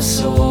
so